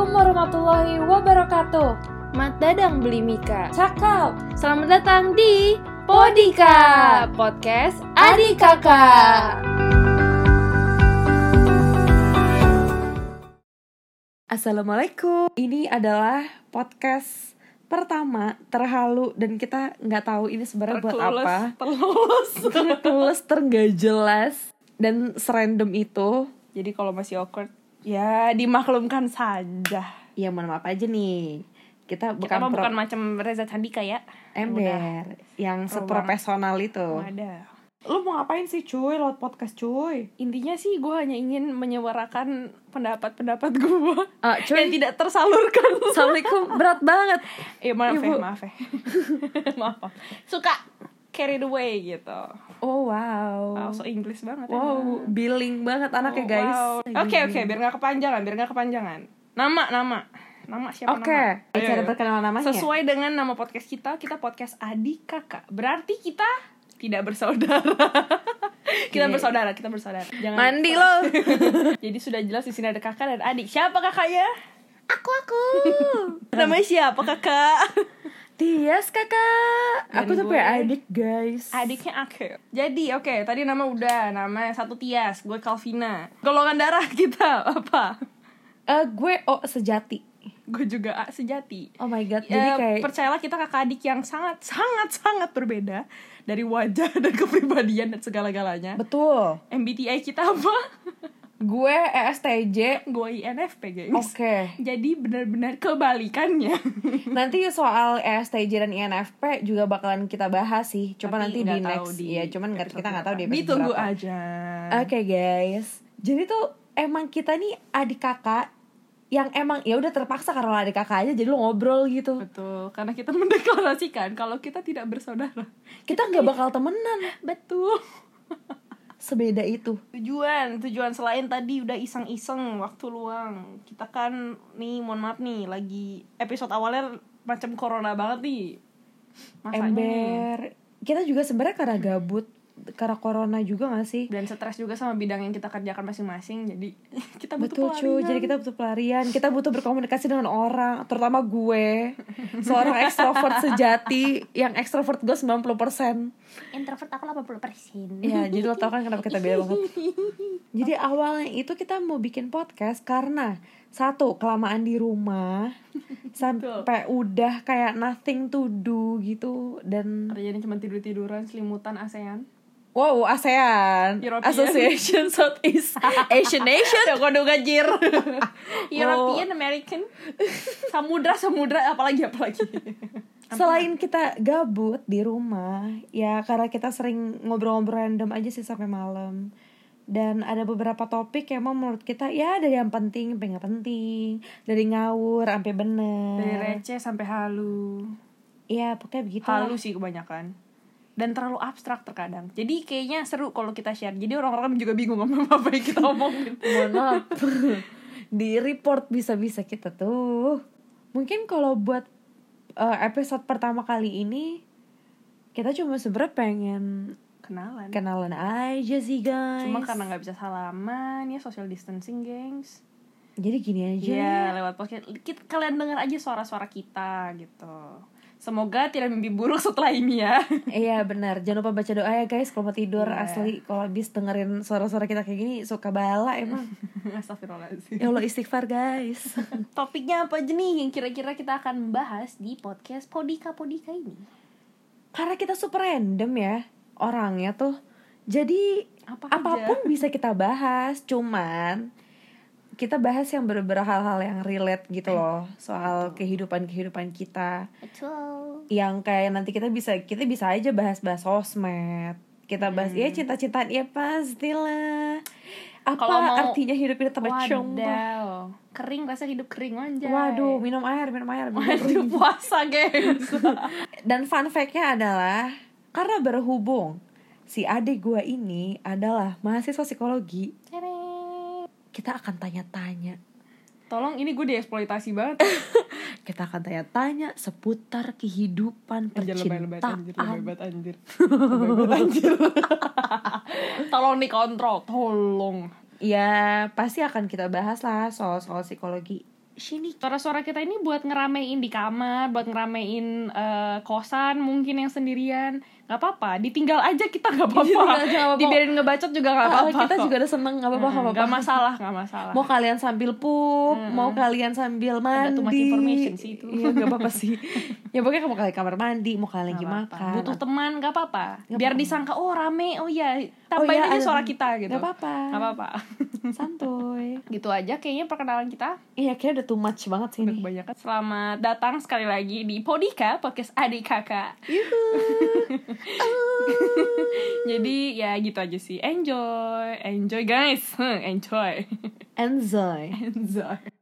Assalamualaikum warahmatullahi wabarakatuh. Mat Dadang beli Mika. Cakap. Selamat datang di Podika Podcast Adik Kakak. Assalamualaikum. Ini adalah podcast pertama terhalu dan kita nggak tahu ini sebenarnya buat apa. Terlulus. Terus terenggak jelas dan serandom itu. Jadi kalau masih awkward, ya dimaklumkan saja. Ya mohon maaf aja nih. Kita bukan Kita bukan macam Reza Candika ya. ember yang Pro seprofesional itu. Ada. Lu mau ngapain sih cuy lewat podcast cuy? Intinya sih gue hanya ingin menyuarakan pendapat-pendapat gue Ah, cuy. yang tidak tersalurkan. Assalamualaikum berat banget. Eh maaf ya, maaf ya. maaf, maaf. Suka carried away gitu. Oh wow. Wow, so English banget ya. Wow, billing banget anaknya Oh, guys. wow. Oke oke, biar nggak kepanjangan, biar nggak kepanjangan. Nama nama, nama siapa Oke, nama? Ayo, cara perkenalan namanya. Sesuai dengan nama podcast kita, kita podcast adik kakak. Berarti kita tidak bersaudara. kita Iya. bersaudara, kita bersaudara. Jangan Mandi lo. Jadi sudah jelas di sini ada kakak dan adik. Siapa kakaknya? aku aku. Namanya siapa kakak? Tias kakak. Dan aku tuh punya adik guys. Adiknya aku. Jadi oke, tadi nama udah, nama satu Tias, gue Calvina. Golongan darah kita apa? Eh, gue oh sejati. Gue juga A sejati. Oh my god. Jadi Ya, kayak percayalah kita kakak adik yang sangat sangat sangat berbeda dari wajah dan kepribadian dan segala-galanya. betul. MBTI kita apa? Gue ESTJ. Gue INFP guys. Oke. Jadi benar-benar kebalikannya. Nanti soal ESTJ dan INFP juga bakalan kita bahas sih. Cuma Tapi nanti di next. di Iya, cuman kita nggak tahu di episode Ditunggu berapa. aja. Oke guys, jadi tuh emang kita nih adik kakak yang emang ya udah terpaksa karena adik kakak aja jadi lo ngobrol gitu. Betul, karena kita mendeklarasikan kalau kita tidak bersaudara. Kita nggak bakal temenan Betul. Sebeda itu. Tujuan, tujuan selain tadi udah iseng-iseng waktu luang. Kita kan nih, mohon maaf nih, lagi episode awalnya macam corona banget nih. Masanya. Ember. Kita juga sebenarnya karena gabut, karena corona juga gak sih? Dan stres juga sama bidang yang kita kerjakan masing-masing. Jadi kita butuh Betul pelarian. jadi kita butuh pelarian, kita butuh berkomunikasi dengan orang, terutama gue, seorang ekstrovert sejati yang ekstrovert gue 90% introvert aku 80%. Ya, jadi lo tau kan kenapa kita beda banget. Jadi awalnya itu kita mau bikin podcast karena satu kelamaan di rumah sampai udah kayak nothing to do gitu dan Kerjanya cuma tidur-tiduran, selimutan ASEAN. Wow ASEAN European. Association Southeast Asian Nation Ya kode gajir. European, American. Samudra, samudra, apalagi apalagi. Selain kita gabut di rumah, ya karena kita sering ngobrol-ngobrol random aja sih sampai malam. Dan ada beberapa topik yang emang menurut kita ya dari yang penting sampai nggak penting, dari ngawur sampai bener. Dari receh sampai halu. Iya, pokoknya begitu. Halu sih kebanyakan. Dan terlalu abstrak terkadang. Jadi kayaknya seru kalau kita share. Jadi orang-orang juga bingung sama apa yang kita omongin. Mohon maaf. di report bisa-bisa kita tuh. Mungkin kalau buat uh, episode pertama kali ini kita cuma sebenernya pengen Kenalan. kenalan aja sih guys. Cuma karena nggak bisa salaman ya social distancing, gengs. Jadi gini aja. Iya, lewat podcast. Kita, kalian dengar aja suara-suara kita gitu. Semoga tidak mimpi buruk setelah ini ya. Iya benar, jangan lupa baca doa ya guys kalau mau tidur Iya. asli kalau habis dengerin suara-suara kita kayak gini suka bala emang. Astagfirullahaladzim. ya Allah istighfar guys. Topiknya apa aja nih yang kira-kira kita akan bahas di podcast Podika Podika ini? Karena kita super random ya orangnya tuh. Jadi Apa aja? apa pun bisa kita bahas, cuman kita bahas yang bener-bener hal-hal yang relate gitu loh soal kehidupan-kehidupan kita Betul. yang kayak nanti kita bisa kita bisa aja bahas-bahas sosmed kita bahas Hmm. ya cinta-cintaan ya pastilah apa mau- artinya hidup ini tanpa coba Wadaw. Kering rasa hidup kering aja. waduh minum air minum air minum air. Waduh puasa gengs. dan fun fact-nya adalah karena berhubung si adik gua ini adalah mahasiswa psikologi kita akan tanya-tanya Tolong ini gue dieksploitasi banget. kita akan tanya-tanya seputar kehidupan Anjir anjir, percintaan banget anjir. Lebay banget anjir. Tolong dikontrol, tolong. ya pasti akan kita bahas lah soal soal psikologi sini Suara-suara kita ini buat ngeramein di kamar, buat ngeramein eh, kosan mungkin yang sendirian. Gak apa-apa, ditinggal aja kita nggak apa-apa. Dibiarin ngebacot juga gak Ah, apa-apa. kita kok. juga udah seneng nggak apa-apa nggak Hmm, apa-apa Gak masalah, gak masalah. mau kalian sambil pup mau kalian sambil mandi too much information sih itu. iya nggak apa-apa sih ya pokoknya mau kalian kamar mandi mau kalian lagi makan Butuh teman gak apa-apa. Nggak Biar disangka oh rame, oh iya Oh tambahin iya, aja ada suara kita gitu. Nggak apa-apa. Gak apa-apa. santuy gitu aja kayaknya perkenalan kita iya kayaknya udah too much banget sih udah ini kebanyakan. Selamat datang sekali lagi di Podika podcast adik kakak. Jadi ya gitu aja sih. Enjoy, enjoy guys, enjoy, enjoy enjoy.